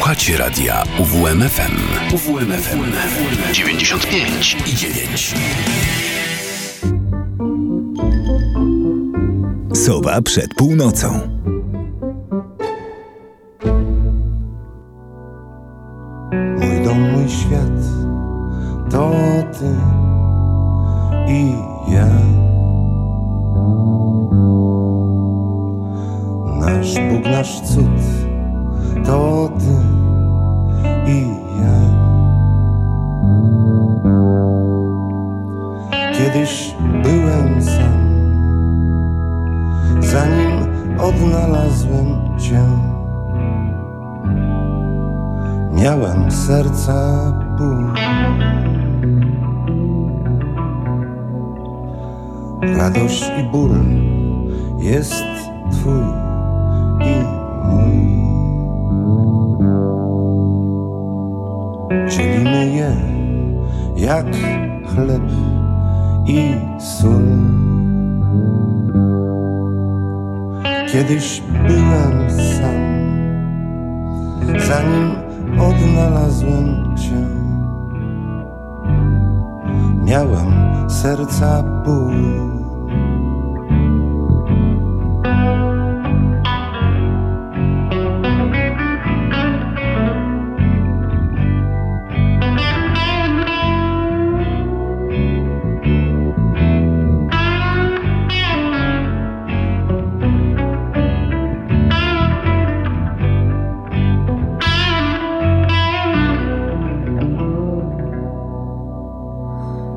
Słuchacie radia UWMFM. UWMFM 95 i 9. Sowa przed północą.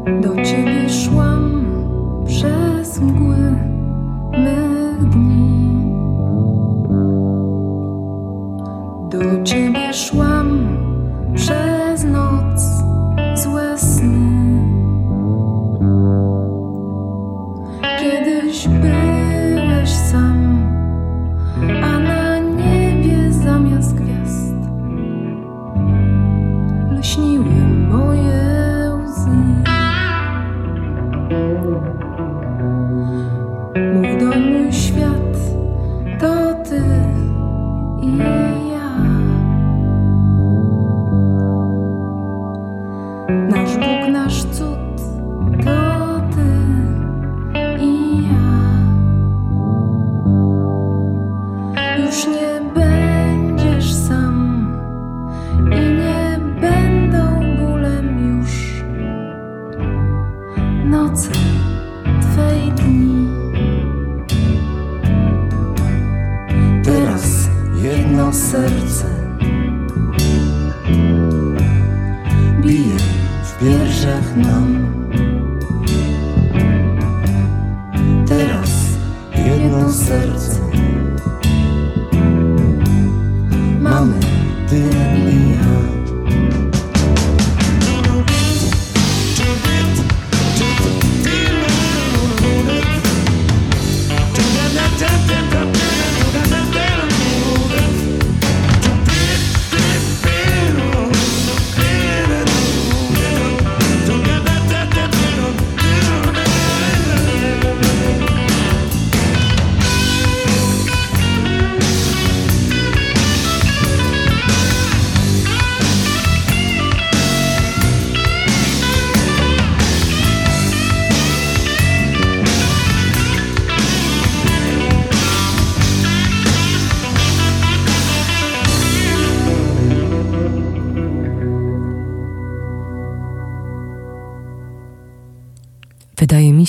Wydaje mi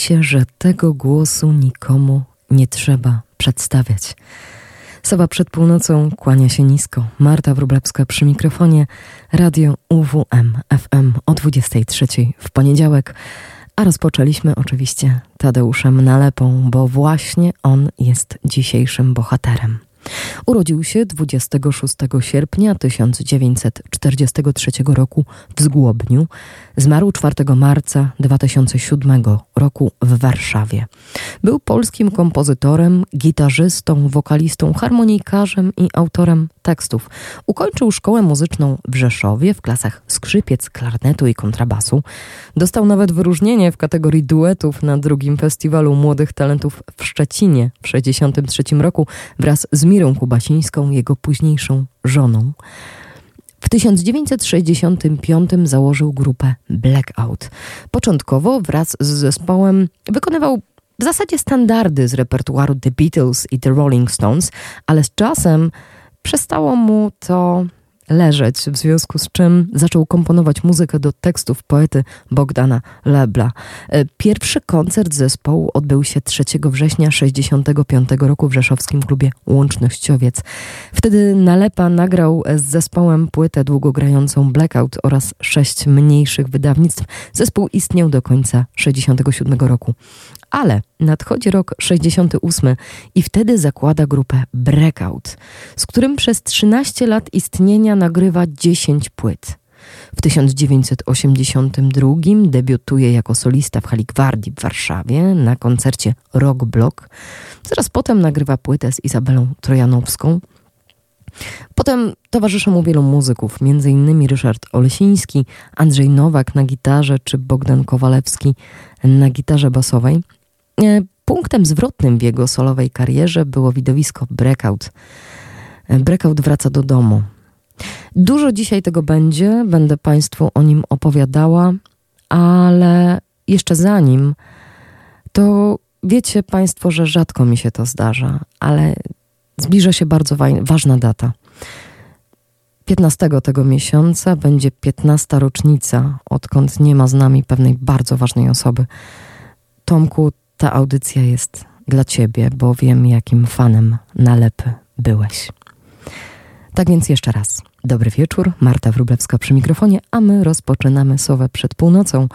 się, że tego głosu nikomu nie trzeba przedstawiać. Sowa przed północą kłania się nisko. Marta Wróblewska przy mikrofonie. Radio UWM FM o 23 w poniedziałek. A rozpoczęliśmy oczywiście Tadeuszem Nalepą, bo właśnie on jest dzisiejszym bohaterem. Urodził się 26 sierpnia 1943 roku w Zgłobniu. Zmarł 4 marca 2007 roku w Warszawie. Był polskim kompozytorem, gitarzystą, wokalistą, harmonikarzem i autorem tekstów. Ukończył szkołę muzyczną w Rzeszowie w klasach skrzypiec, klarnetu i kontrabasu. Dostał nawet wyróżnienie w kategorii duetów na drugim festiwalu młodych talentów w Szczecinie w 1963 roku wraz z Mirą Kubasińską, jego późniejszą żoną. 1965 założył grupę Blackout. Początkowo wraz z zespołem wykonywał w zasadzie standardy z repertuaru The Beatles i The Rolling Stones, ale z czasem przestało mu to leżeć, w związku z czym zaczął komponować muzykę do tekstów poety Bogdana Lebla. E, pierwszy koncert zespołu odbył się 3 września 1965 roku w rzeszowskim klubie Łącznościowiec. Wtedy Nalepa nagrał z zespołem płytę długogrającą Blackout oraz sześć mniejszych wydawnictw. Zespół istniał do końca 1967 roku. Ale nadchodzi rok 68 i wtedy zakłada grupę Breakout, z którym przez 13 lat istnienia nagrywa 10 płyt. W 1982 debiutuje jako solista w Hali Gwardii w Warszawie na koncercie Rock Block. Zaraz potem nagrywa płytę z Izabelą Trojanowską. Potem towarzyszą mu wielu muzyków, m.in. Ryszard Olesiński, Andrzej Nowak na gitarze czy Bogdan Kowalewski na gitarze basowej. E, punktem zwrotnym w jego solowej karierze było widowisko Breakout. E, breakout wraca do domu. Dużo dzisiaj tego będzie, będę Państwu o nim opowiadała, ale jeszcze zanim, to wiecie Państwo, że rzadko mi się to zdarza, ale zbliża się bardzo ważna data. 15 tego miesiąca będzie 15 rocznica, odkąd nie ma z nami pewnej bardzo ważnej osoby. Tomku, ta audycja jest dla Ciebie, bo wiem, jakim fanem nalepy byłeś. Tak więc jeszcze raz. Dobry wieczór, Marta Wrublewska przy mikrofonie, a my rozpoczynamy Sowę przed północą.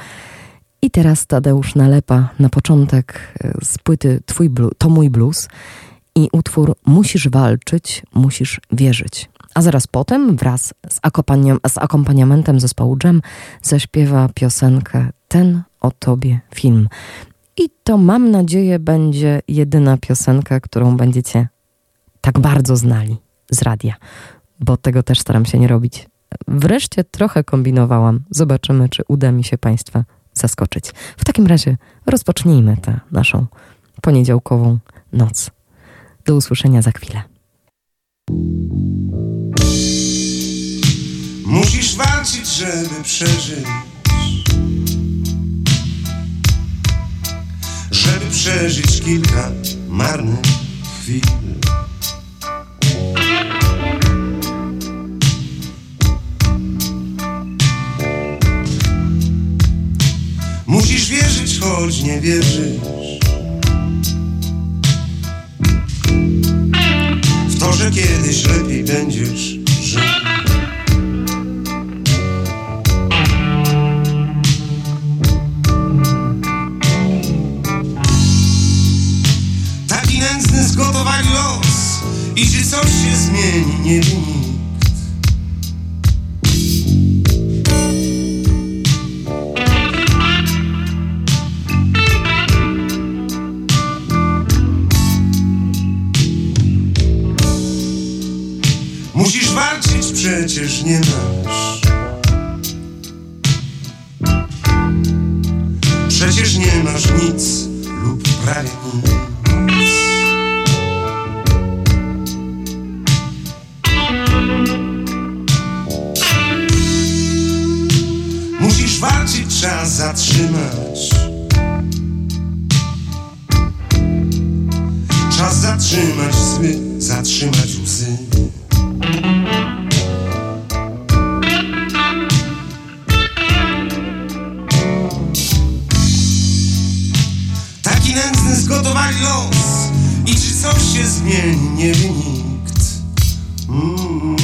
I teraz Tadeusz Nalepa na początek e, z płyty Twój blu, To mój blues i utwór Musisz walczyć, musisz wierzyć. A zaraz potem wraz z, z akompaniamentem zespołu Jam zaśpiewa piosenkę Ten o Tobie film. I to mam nadzieję będzie jedyna piosenka, którą będziecie tak bardzo znali z radia, bo tego też staram się nie robić. Wreszcie trochę kombinowałam. Zobaczymy, czy uda mi się Państwa zaskoczyć. W takim razie rozpocznijmy tę naszą poniedziałkową noc. Do usłyszenia za chwilę. Musisz walczyć, żeby przeżyć. Żeby przeżyć kilka marnych chwil. Musisz wierzyć, choć nie wierzysz W to, że kiedyś lepiej będziesz żył zgotowali los I czy coś się zmieni, nie wie nikt Musisz walczyć, przecież nie masz. Przecież nie masz nic lub prawie nic zatrzymać. Czas zatrzymać sny, zatrzymać łzy. Taki nędzny zgotowali los i czy coś się zmieni, nie wie nikt. Mm.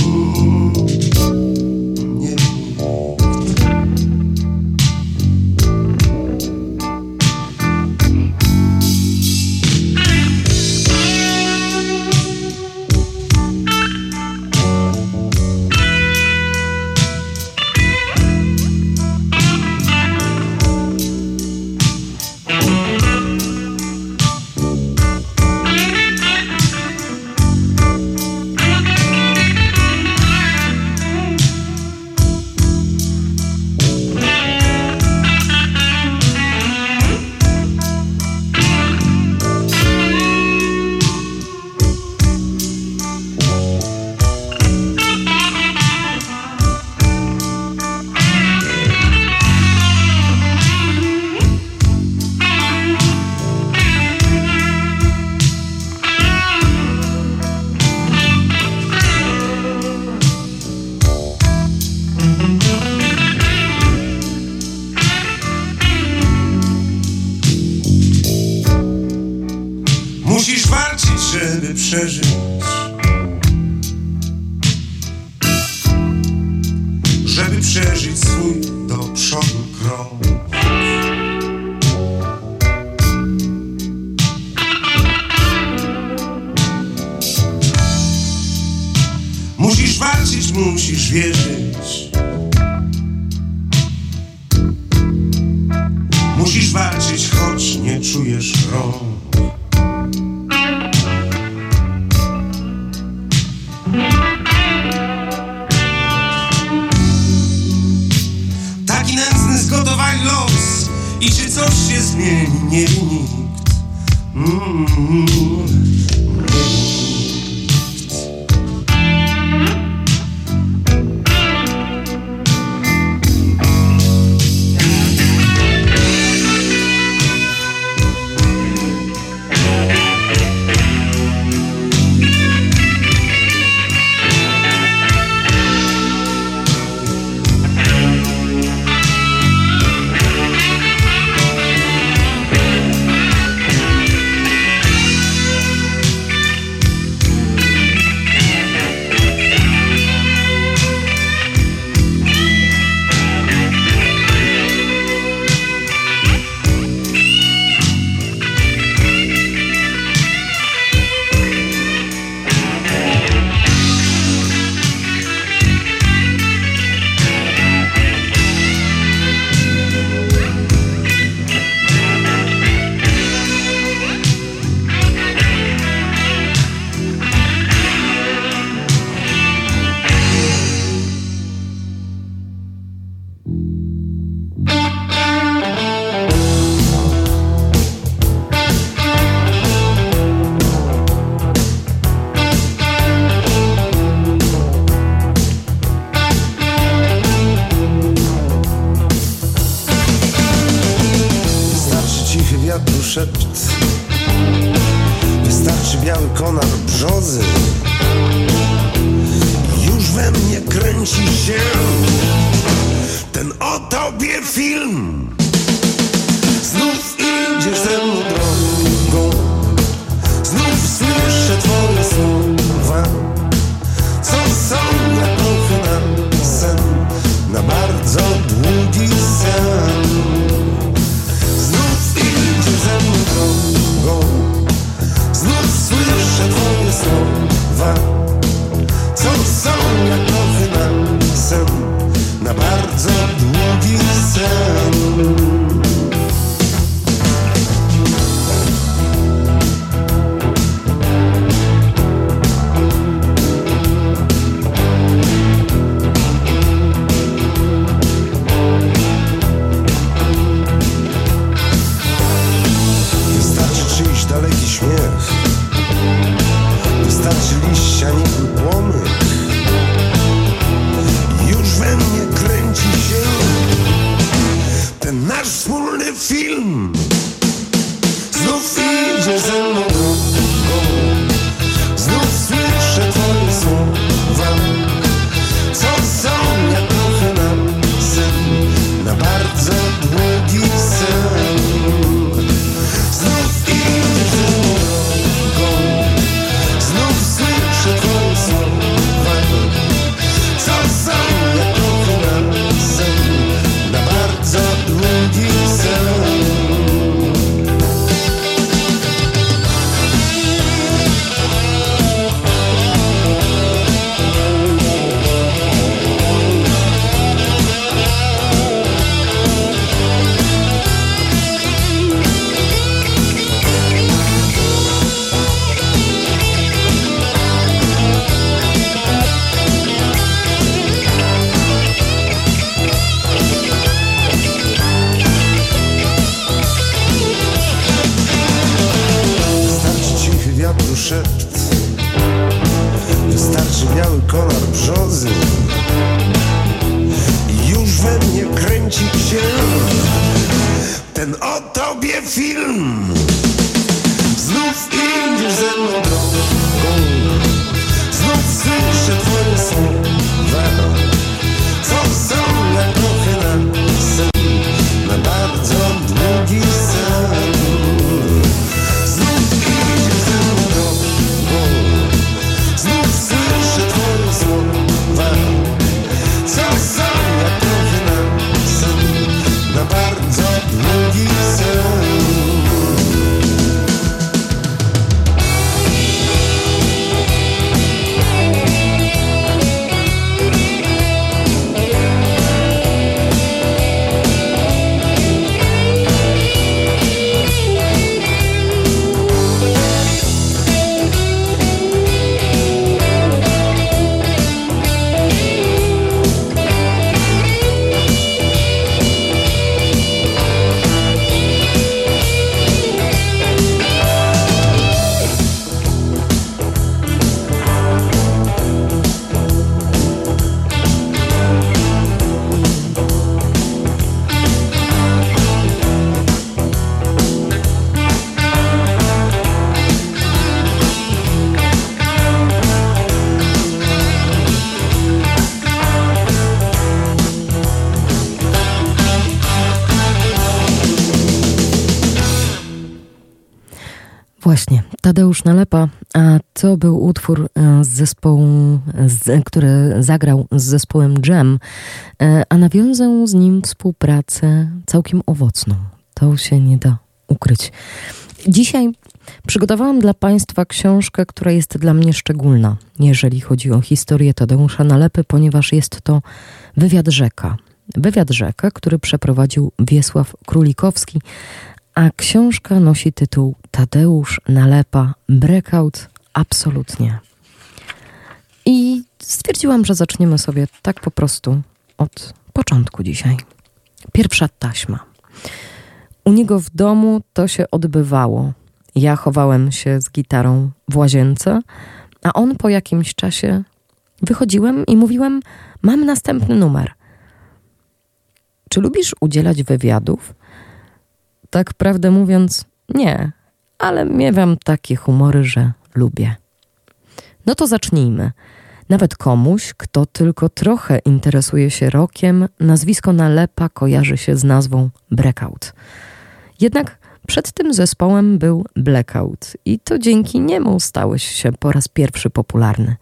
I czy coś się zmieni? Nie wie nikt. Mm -hmm. Właśnie, Tadeusz Nalepa, a to był utwór e, z zespołu, z, który zagrał z zespołem Jam, e, a nawiązał z nim współpracę całkiem owocną. To się nie da ukryć. Dzisiaj przygotowałam dla Państwa książkę, która jest dla mnie szczególna, jeżeli chodzi o historię Tadeusza Nalepy, ponieważ jest to wywiad rzeka. Wywiad rzeka, który przeprowadził Wiesław Królikowski, a książka nosi tytuł Tadeusz Nalepa Breakout Absolutnie. I stwierdziłam, że zaczniemy sobie tak po prostu od początku dzisiaj. Pierwsza taśma. U niego w domu to się odbywało. Ja chowałem się z gitarą w łazience, a on po jakimś czasie wychodziłem i mówiłem: Mam następny numer. Czy lubisz udzielać wywiadów? Tak prawdę mówiąc, nie, ale miewam takie humory, że lubię. No to zacznijmy. Nawet komuś, kto tylko trochę interesuje się rokiem, nazwisko Nalepa kojarzy się z nazwą Breakout. Jednak przed tym zespołem był Blackout i to dzięki niemu stałeś się po raz pierwszy popularny.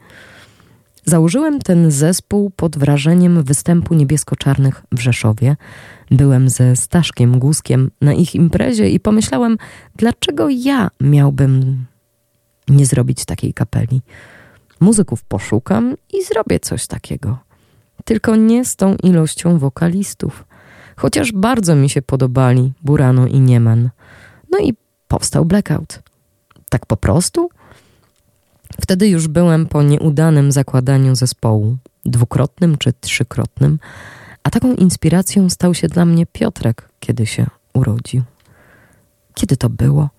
Założyłem ten zespół pod wrażeniem występu niebiesko-czarnych w Rzeszowie. Byłem ze Staszkiem Guskiem na ich imprezie i pomyślałem, dlaczego ja miałbym nie zrobić takiej kapeli. Muzyków poszukam i zrobię coś takiego. Tylko nie z tą ilością wokalistów. Chociaż bardzo mi się podobali Burano i Nieman. No i powstał Blackout. Tak po prostu? Wtedy już byłem po nieudanym zakładaniu zespołu, dwukrotnym czy trzykrotnym, a taką inspiracją stał się dla mnie Piotrek, kiedy się urodził. Kiedy to było?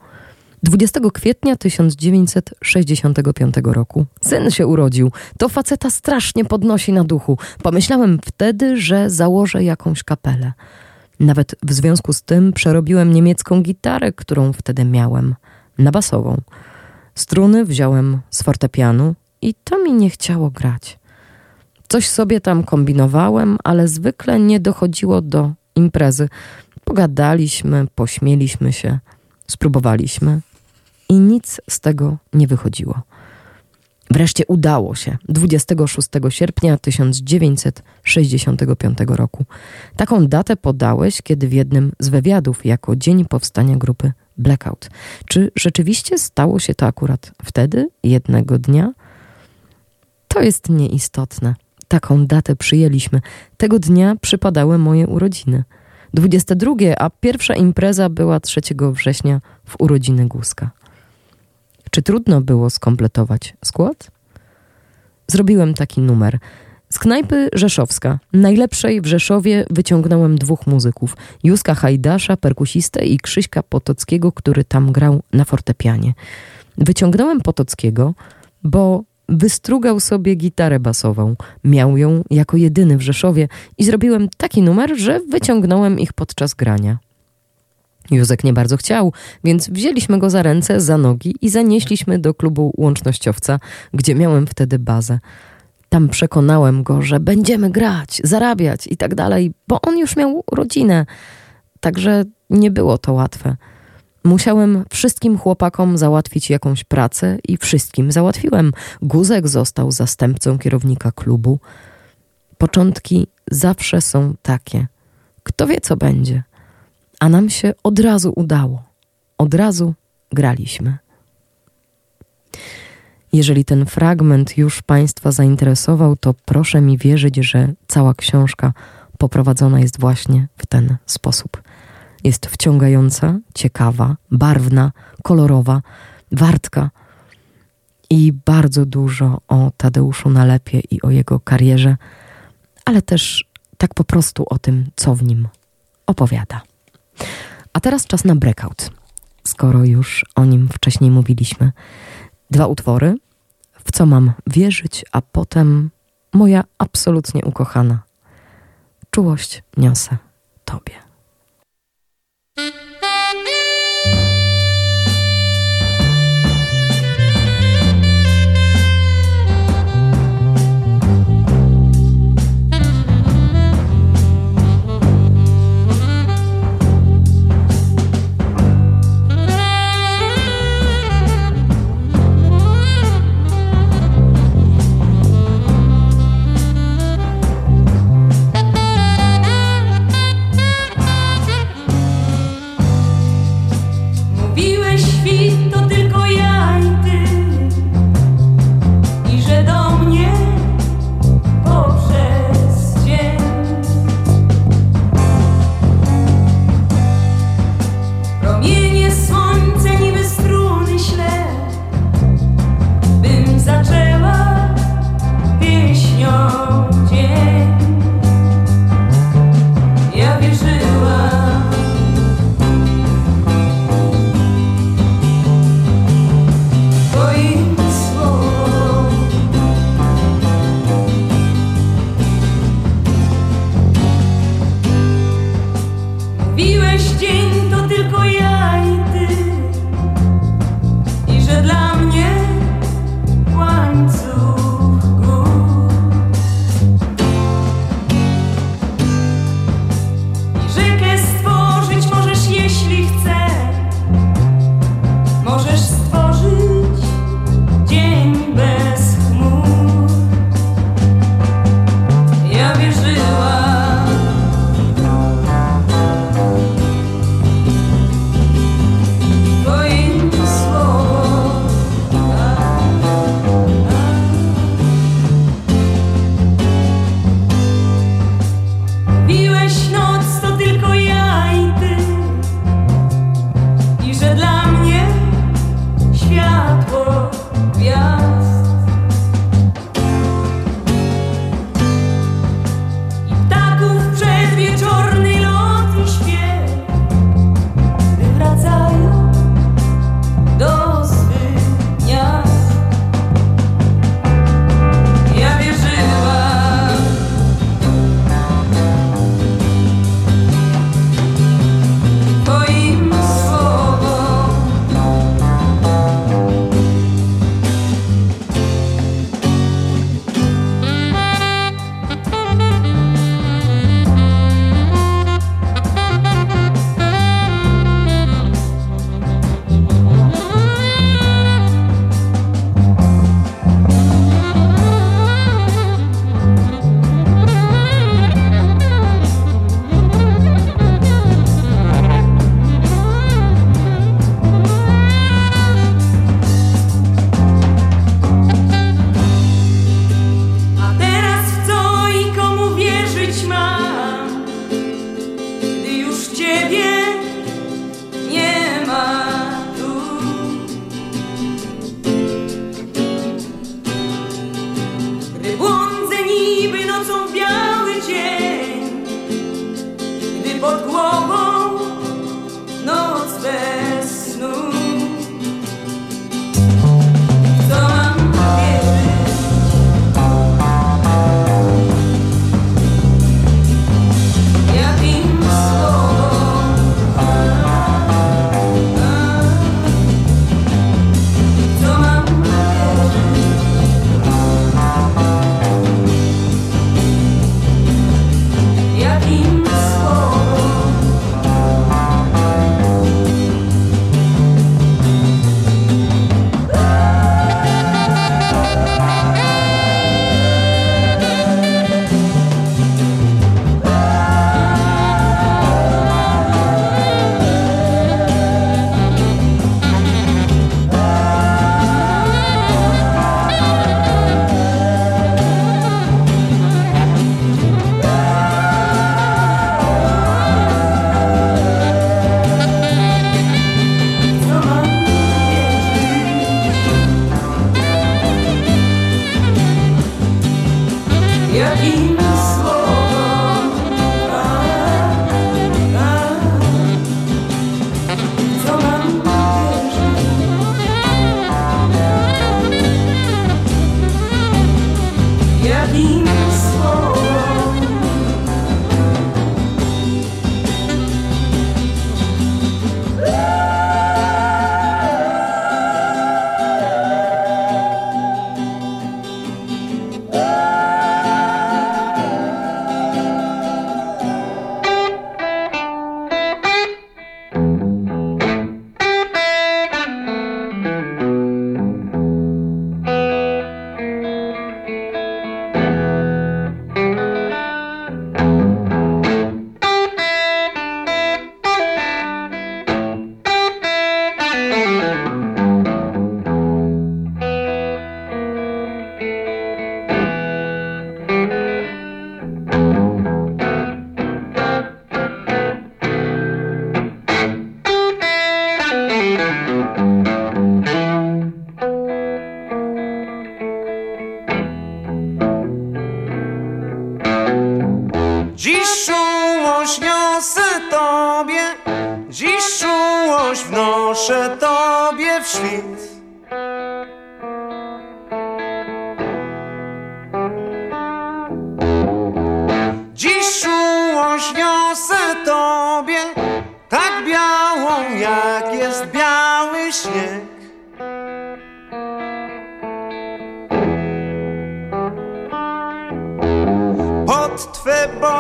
20 kwietnia 1965 roku. Syn się urodził. To faceta strasznie podnosi na duchu. Pomyślałem wtedy, że założę jakąś kapelę. Nawet w związku z tym przerobiłem niemiecką gitarę, którą wtedy miałem, na basową. Struny wziąłem z fortepianu i to mi nie chciało grać. Coś sobie tam kombinowałem, ale zwykle nie dochodziło do imprezy. Pogadaliśmy, pośmieliśmy się, spróbowaliśmy i nic z tego nie wychodziło. Wreszcie udało się 26 sierpnia 1965 roku. Taką datę podałeś, kiedy w jednym z wywiadów jako dzień powstania grupy Blackout. Czy rzeczywiście stało się to akurat wtedy, jednego dnia? To jest nieistotne. Taką datę przyjęliśmy. Tego dnia przypadały moje urodziny. 22, a pierwsza impreza była 3 września w urodziny Guska. Czy trudno było skompletować skład? Zrobiłem taki numer. Z knajpy Rzeszowska, najlepszej w Rzeszowie, wyciągnąłem dwóch muzyków: Józka Hajdasza, perkusistę i Krzyśka Potockiego, który tam grał na fortepianie. Wyciągnąłem Potockiego, bo wystrugał sobie gitarę basową. Miał ją jako jedyny w Rzeszowie i zrobiłem taki numer, że wyciągnąłem ich podczas grania. Józek nie bardzo chciał, więc wzięliśmy go za ręce, za nogi i zanieśliśmy do klubu łącznościowca, gdzie miałem wtedy bazę. Tam przekonałem go, że będziemy grać, zarabiać i tak dalej, bo on już miał rodzinę. Także nie było to łatwe. Musiałem wszystkim chłopakom załatwić jakąś pracę i wszystkim załatwiłem. Guzek został zastępcą kierownika klubu. Początki zawsze są takie. Kto wie, co będzie a nam się od razu udało. Od razu graliśmy. Jeżeli ten fragment już Państwa zainteresował, to proszę mi wierzyć, że cała książka poprowadzona jest właśnie w ten sposób. Jest wciągająca, ciekawa, barwna, kolorowa, wartka i bardzo dużo o Tadeuszu Nalepie i o jego karierze, ale też tak po prostu o tym, co w nim opowiada. A teraz czas na breakout, skoro już o nim wcześniej mówiliśmy. Dwa utwory, w co mam wierzyć, a potem moja absolutnie ukochana. Czułość niosę Tobie.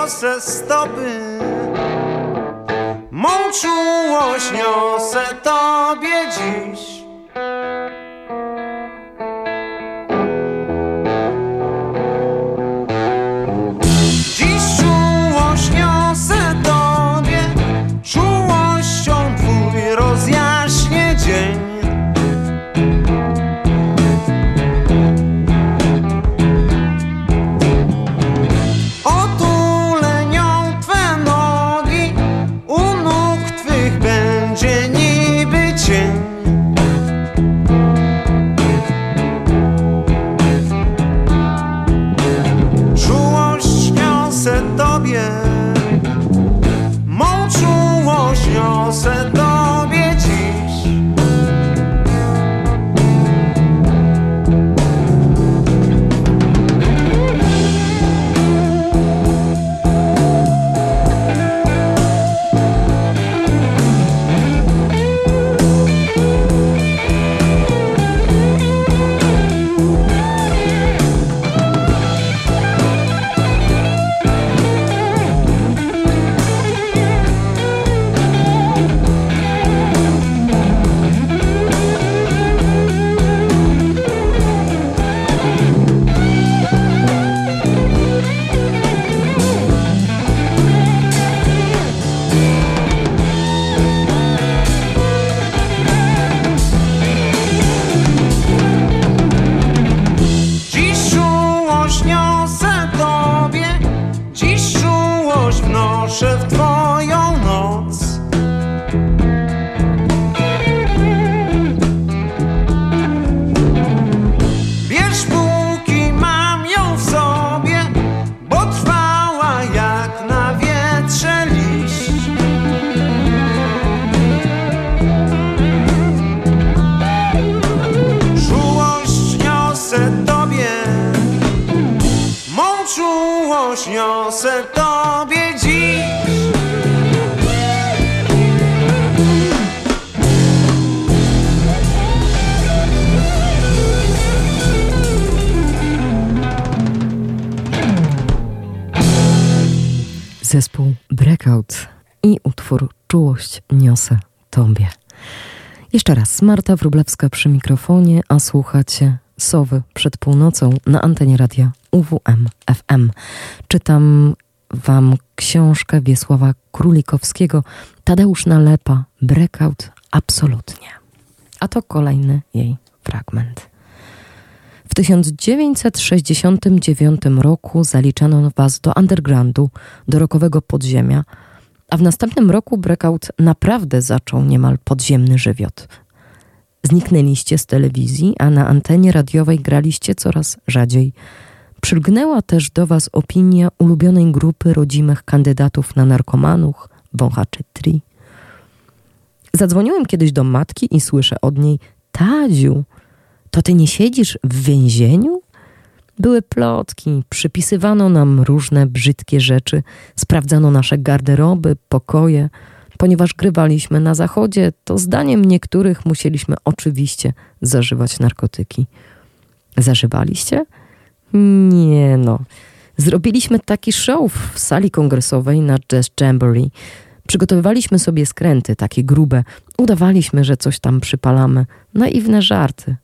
Zespół i utwór Czułość niosę Tobie. Jeszcze raz, Marta Wrublewska przy mikrofonie, a słuchacie Sowy przed północą na antenie radia UWM FM. Czytam Wam książkę Wiesława Królikowskiego Tadeusz Nalepa Breakout absolutnie. A to kolejny jej fragment. W 1969 roku zaliczano was do undergroundu, do rokowego podziemia, a w następnym roku breakout naprawdę zaczął niemal podziemny żywiot. Zniknęliście z telewizji, a na antenie radiowej graliście coraz rzadziej. przylgnęła też do Was opinia ulubionej grupy rodzimych kandydatów na narkomanów, wąchaczy tri. Zadzwoniłem kiedyś do matki i słyszę od niej: Tadziu, to ty nie siedzisz w więzieniu? Były plotki, przypisywano nam różne brzydkie rzeczy, sprawdzano nasze garderoby, pokoje. Ponieważ grywaliśmy na zachodzie, to zdaniem niektórych musieliśmy oczywiście zażywać narkotyki. Zażywaliście? Nie no. Zrobiliśmy taki show w sali kongresowej na Jazz Jamboree. Przygotowywaliśmy sobie skręty, takie grube. Udawaliśmy, że coś tam przypalamy. Naiwne żarty.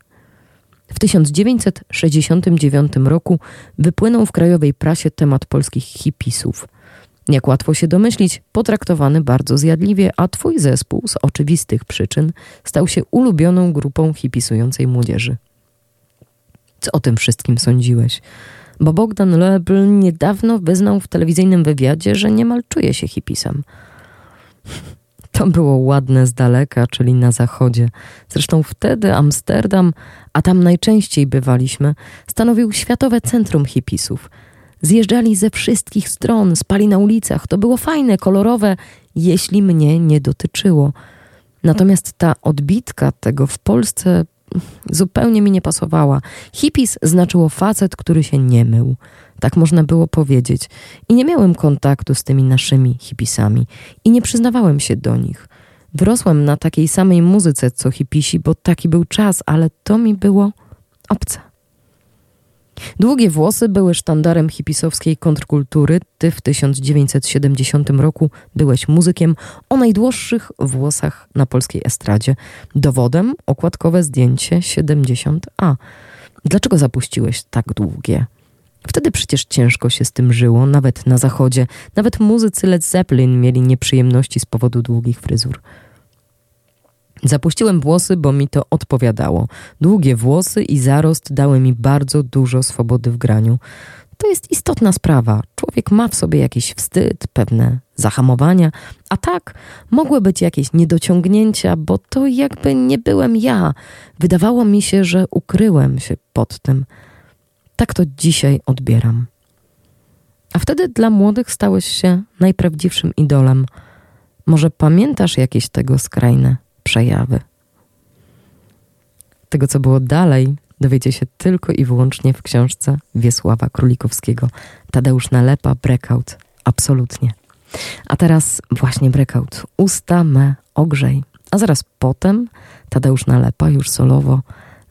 W 1969 roku wypłynął w krajowej prasie temat polskich hipisów. Jak łatwo się domyślić, potraktowany bardzo zjadliwie, a twój zespół z oczywistych przyczyn stał się ulubioną grupą hipisującej młodzieży. Co o tym wszystkim sądziłeś? Bo Bogdan Loebl niedawno wyznał w telewizyjnym wywiadzie, że niemal czuje się hipisem. To było ładne z daleka, czyli na zachodzie. Zresztą wtedy Amsterdam, a tam najczęściej bywaliśmy, stanowił światowe centrum hipisów. Zjeżdżali ze wszystkich stron, spali na ulicach. To było fajne, kolorowe, jeśli mnie nie dotyczyło. Natomiast ta odbitka tego w Polsce zupełnie mi nie pasowała. Hippies znaczyło facet, który się nie mył. Tak można było powiedzieć. I nie miałem kontaktu z tymi naszymi hipisami. I nie przyznawałem się do nich. Wyrosłem na takiej samej muzyce co hipisi, bo taki był czas, ale to mi było obce. Długie włosy były sztandarem hipisowskiej kontrkultury. Ty w 1970 roku byłeś muzykiem o najdłuższych włosach na polskiej estradzie. Dowodem okładkowe zdjęcie 70A. Dlaczego zapuściłeś tak długie? Wtedy przecież ciężko się z tym żyło, nawet na zachodzie. Nawet muzycy Led Zeppelin mieli nieprzyjemności z powodu długich fryzur. Zapuściłem włosy, bo mi to odpowiadało. Długie włosy i zarost dały mi bardzo dużo swobody w graniu. To jest istotna sprawa. Człowiek ma w sobie jakiś wstyd, pewne zahamowania, a tak mogły być jakieś niedociągnięcia, bo to jakby nie byłem ja. Wydawało mi się, że ukryłem się pod tym. Tak to dzisiaj odbieram. A wtedy dla młodych stałeś się najprawdziwszym idolem. Może pamiętasz jakieś tego skrajne przejawy? Tego, co było dalej, dowiecie się tylko i wyłącznie w książce Wiesława Królikowskiego. Tadeusz Nalepa, Breakout. Absolutnie. A teraz właśnie Breakout. Usta me ogrzej. A zaraz potem Tadeusz Nalepa już solowo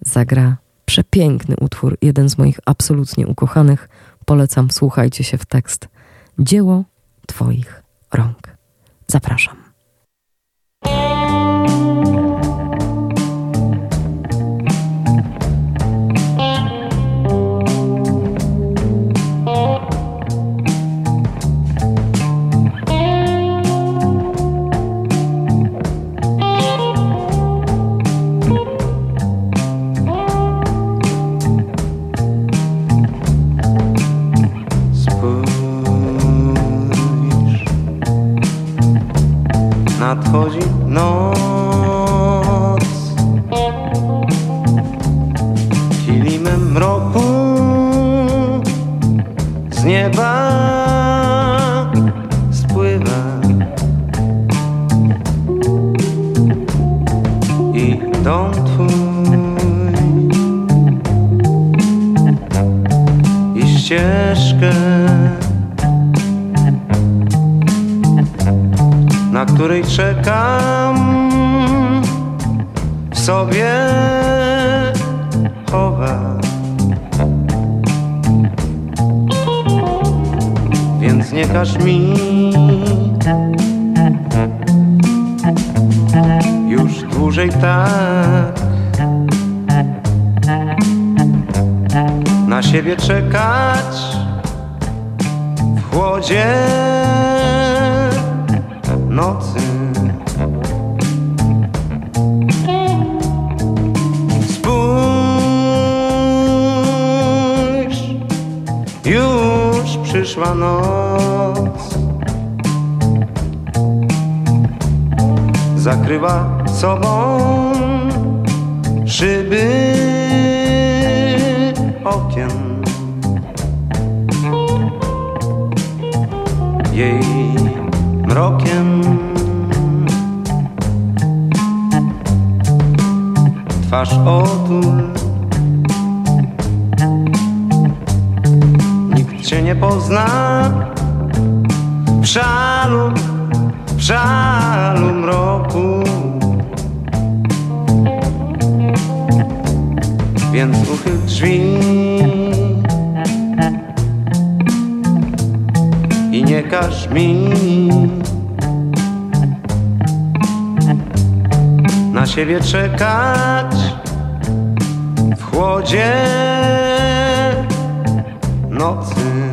zagra Przepiękny utwór, jeden z moich absolutnie ukochanych. Polecam, słuchajcie się w tekst. Dzieło Twoich rąk. Zapraszam. Nadchodzi noc. Kilimem mroku z nieba spływa I dom czekam sobie chowa. Więc nie każ mi już dłużej tak na siebie czekać w chłodzie przyszła noc. Zakryła sobą szyby okien. Jej mrokiem. Twarz otul nie pozna. W żalu, w żalu mroku. Więc uchyl drzwi. I nie każ mi. Na siebie czekać w chłodzie nocy.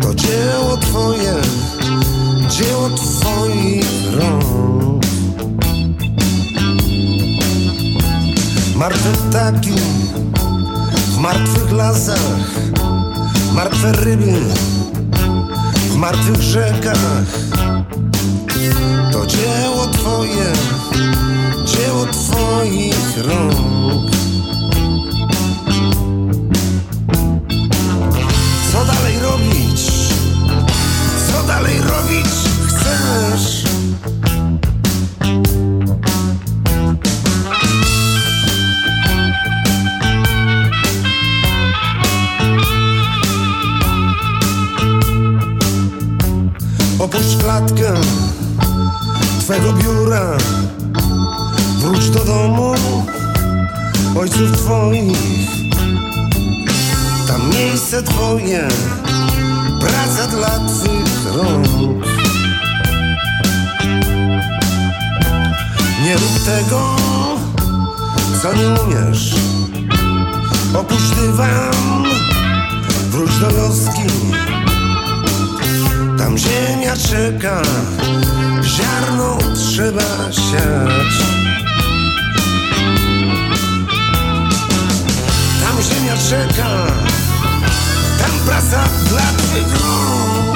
To dzieło Twoje, dzieło Twoich rąk. Martwe ptaki w martwych lasach, martwe ryby w martwych rzekach. To dzieło Twoje, dzieło Twoich rąk. Robić? Co dalej robić chcesz? Opuść klatkę Twego biura Wróć do domu Ojców Twoich Tam miejsce Twoje rąk. Nie rób tego Co nie umiesz. Opuść dywan Wróć do wioski Tam ziemia czeka Ziarno trzeba siać. Tam ziemia czeka Tam praca dla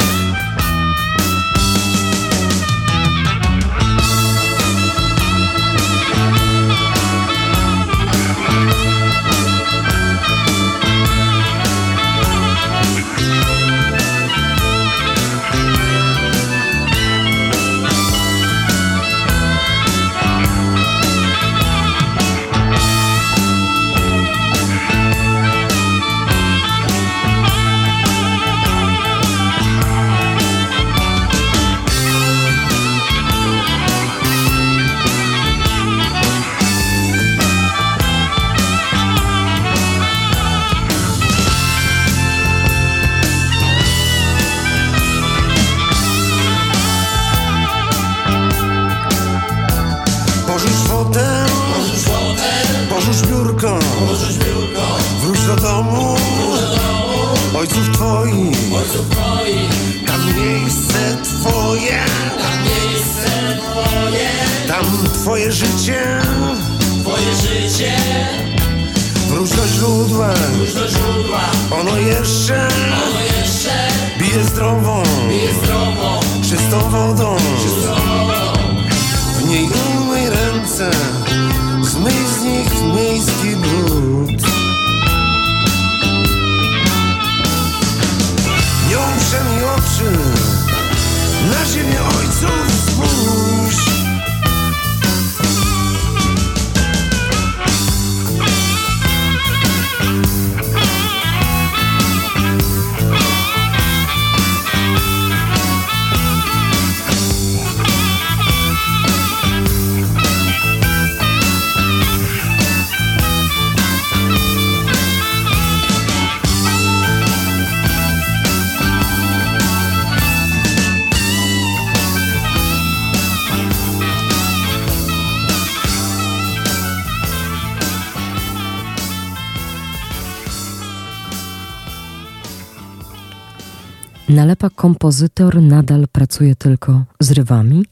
Nalepa kompozytor nadal pracuje tylko z rywami?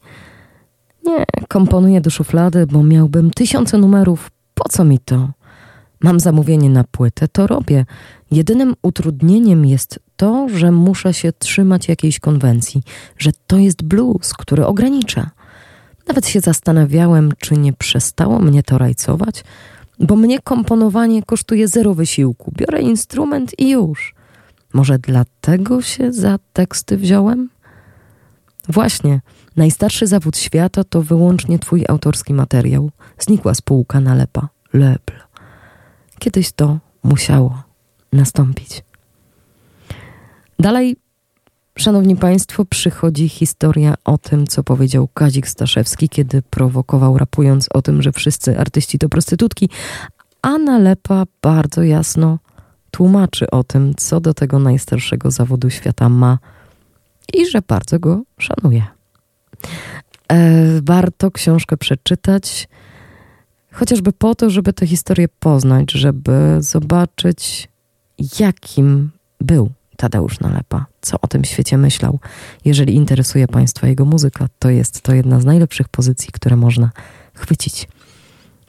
Nie, komponuję do szuflady, bo miałbym tysiące numerów. Po co mi to? Mam zamówienie na płytę, to robię. Jedynym utrudnieniem jest to, że muszę się trzymać jakiejś konwencji, że to jest blues, który ogranicza. Nawet się zastanawiałem, czy nie przestało mnie to rajcować, bo mnie komponowanie kosztuje zero wysiłku. Biorę instrument i już. Może dlatego się za teksty wziąłem? Właśnie, najstarszy zawód świata to wyłącznie twój autorski materiał. Znikła spółka nalepa, lebl. Kiedyś to musiało nastąpić. Dalej, szanowni państwo, przychodzi historia o tym, co powiedział Kazik Staszewski, kiedy prowokował rapując o tym, że wszyscy artyści to prostytutki, a nalepa bardzo jasno tłumaczy o tym, co do tego najstarszego zawodu świata ma i że bardzo go szanuje. E, warto książkę przeczytać, chociażby po to, żeby tę historię poznać, żeby zobaczyć, jakim był Tadeusz Nalepa, co o tym świecie myślał. Jeżeli interesuje Państwa jego muzyka, to jest to jedna z najlepszych pozycji, które można chwycić.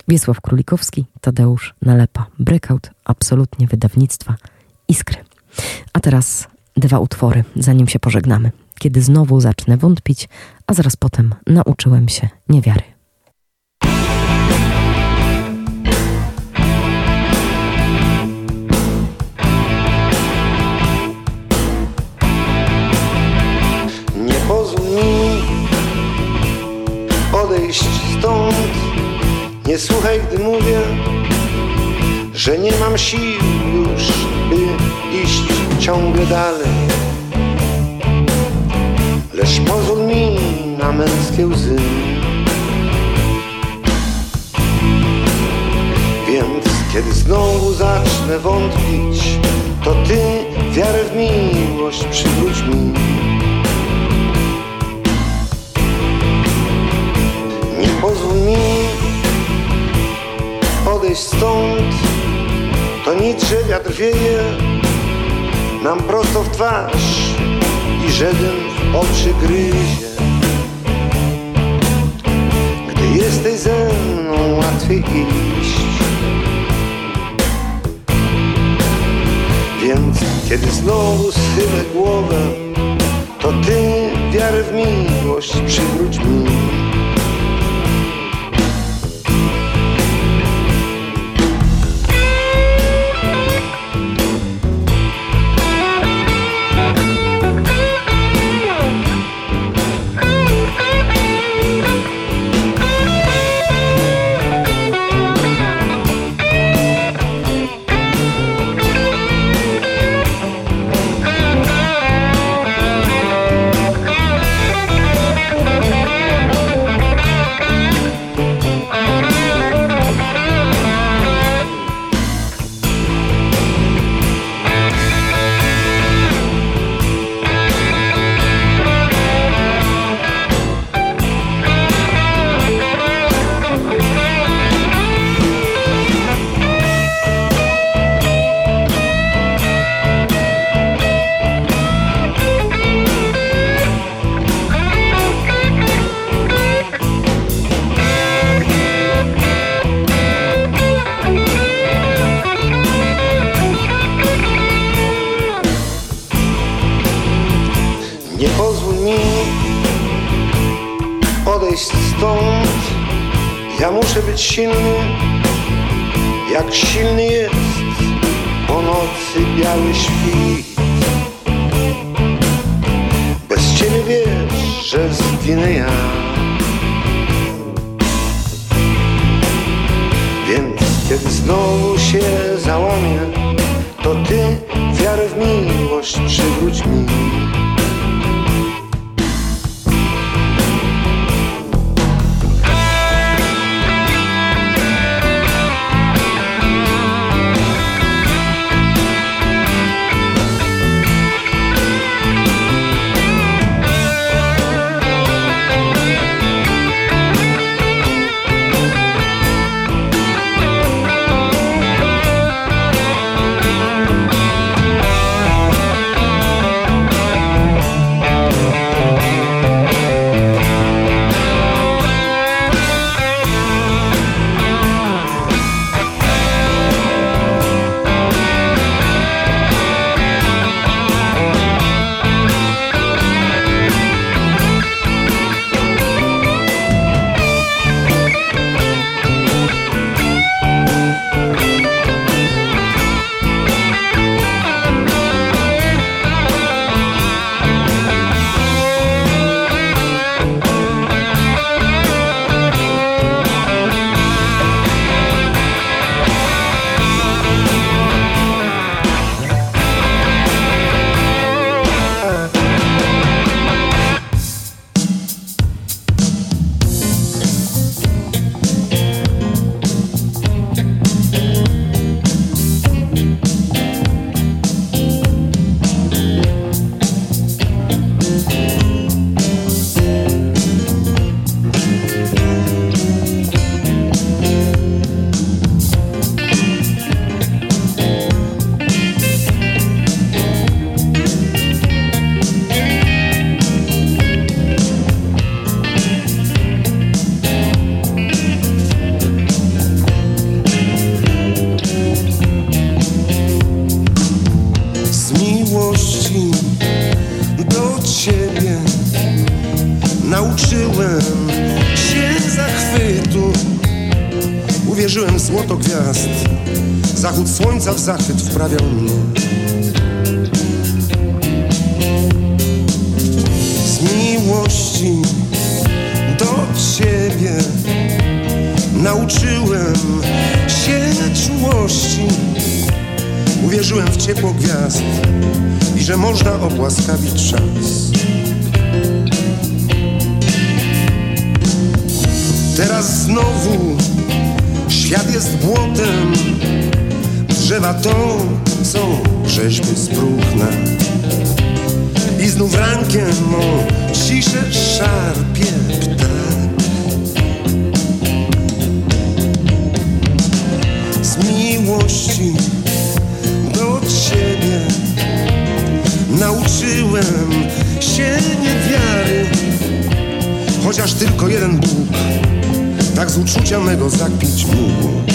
Wiesław Królikowski, Tadeusz Nalepa. Breakout, absolutnie wydawnictwa Iskry. A teraz dwa utwory, zanim się pożegnamy. Kiedy znowu zacznę wątpić, a zaraz potem nauczyłem się niewiary. Słuchaj, gdy mówię Że nie mam sił już, by iść ciągle dalej. Lecz pozwól mi na męskie łzy. Więc kiedy znowu zacznę wątpić To Ty wiarę w miłość przywróć mi. Nie pozwól mi odejść stąd. To nic, że wiatr wieje Nam prosto w twarz I że dym w oczy gryzie. Gdy jesteś ze mną łatwiej iść. Więc kiedy znowu schylę głowę To Ty wiarę w miłość przywróć mi I znów rankiem o ciszę szarpie ptak. Z miłości do Ciebie Nauczyłem się niewiary. Chociaż tylko jeden Bóg Tak z uczucia mego zakpić mógł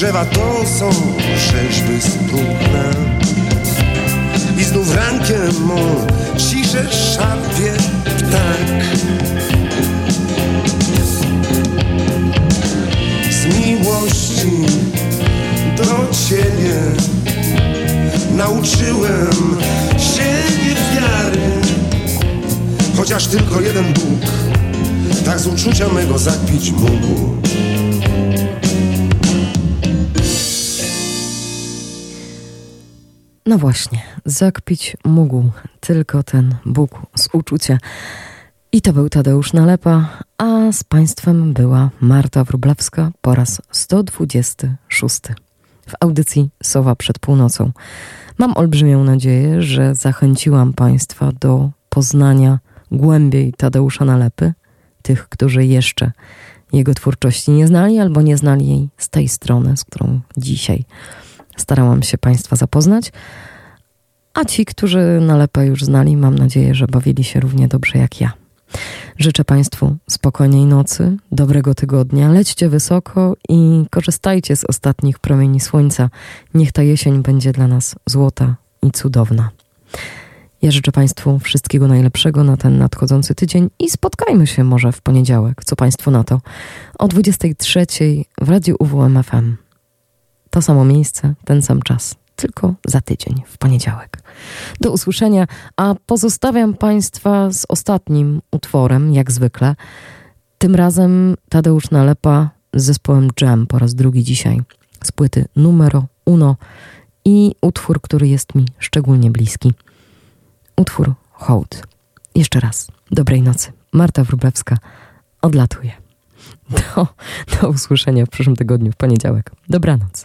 drzewa to są rzeźby próbna I znów rankiem mo ciszę szarpie ptak. Z miłości do Ciebie Nauczyłem się niewiary. Chociaż tylko jeden Bóg Tak z uczucia mego zakpić mógł No właśnie, zakpić mógł tylko ten Bóg z uczucia. I to był Tadeusz Nalepa, a z Państwem była Marta Wrublewska po raz 126 w audycji Sowa przed północą. Mam olbrzymią nadzieję, że zachęciłam Państwa do poznania głębiej Tadeusza Nalepy, tych, którzy jeszcze jego twórczości nie znali albo nie znali jej z tej strony, z którą dzisiaj starałam się Państwa zapoznać. A ci, którzy Nalepę już znali, mam nadzieję, że bawili się równie dobrze jak ja. Życzę Państwu spokojnej nocy, dobrego tygodnia, lećcie wysoko i korzystajcie z ostatnich promieni słońca. Niech ta jesień będzie dla nas złota i cudowna. Ja życzę Państwu wszystkiego najlepszego na ten nadchodzący tydzień i spotkajmy się może w poniedziałek. Co Państwo na to? O 23 w Radiu UWMFM. To samo miejsce, ten sam czas, tylko za tydzień, w poniedziałek. Do usłyszenia, a pozostawiam Państwa z ostatnim utworem, jak zwykle. Tym razem Tadeusz Nalepa z zespołem Jam po raz drugi dzisiaj z płyty Numero Uno i utwór, który jest mi szczególnie bliski. Utwór Hołd. Jeszcze raz, dobrej nocy. Marta Wróblewska odlatuje. Do, do usłyszenia w przyszłym tygodniu, w poniedziałek. Dobranoc.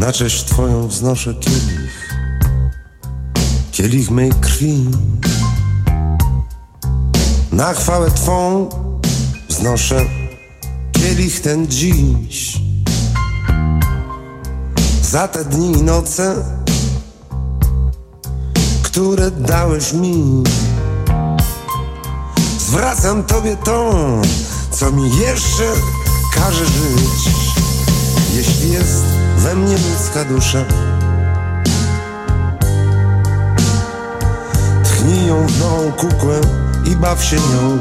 Na cześć Twoją wznoszę kielich, kielich mej krwi. Na chwałę Twą wznoszę kielich ten dziś. Za te dni i noce, które dałeś mi. Zwracam Tobie to, co mi jeszcze każe żyć. Jeśli jest we mnie ludzka dusza. Tchnij ją w nową kukłę i baw się nią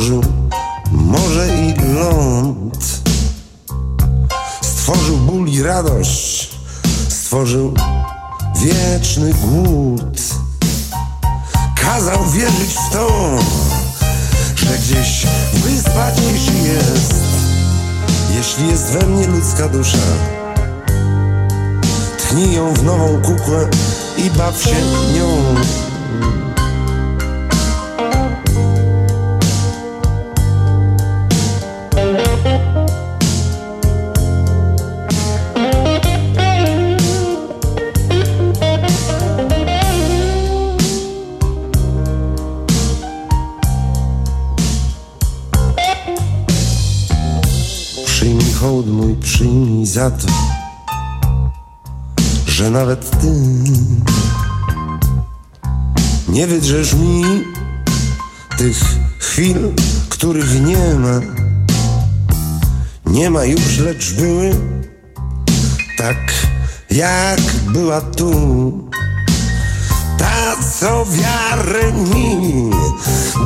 stworzył morze i ląd, stworzył ból i radość, stworzył wieczny głód. Kazał wierzyć w to, że gdzieś wyspać jeśli jest. Jeśli jest we mnie ludzka dusza Tchnij ją w nową kukłę i baw się nią za to, że nawet ty nie wydrzesz mi tych chwil, których nie ma. Nie ma już, lecz były tak, jak była tu. Ta, co wiarę mi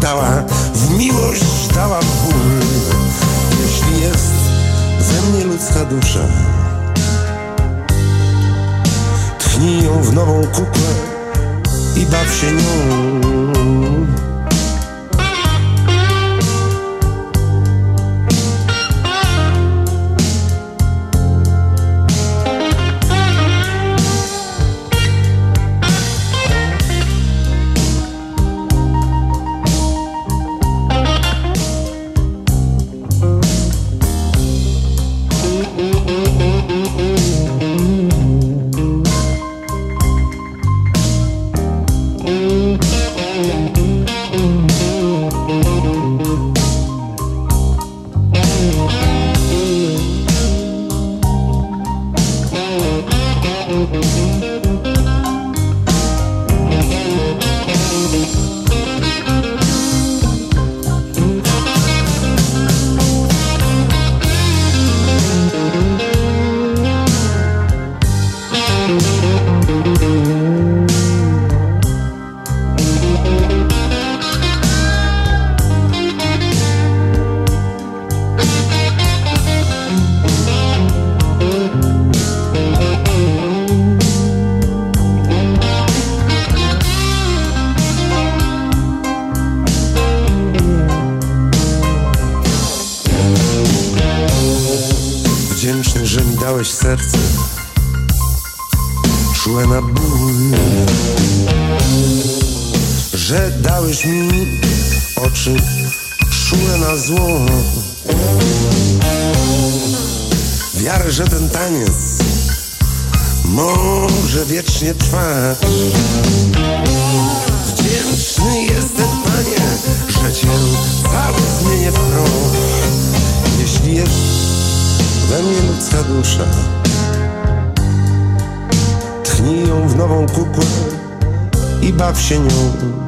dała, w miłość dała ból. Ludzka dusza. Tchnij ją w nową kukłę i baw się nią Wiecznie trwać Wdzięczny jestem, Panie Że Cię cały zmienię w proch Jeśli jest we mnie ludzka dusza Tchnij ją w nową kukłę I baw się nią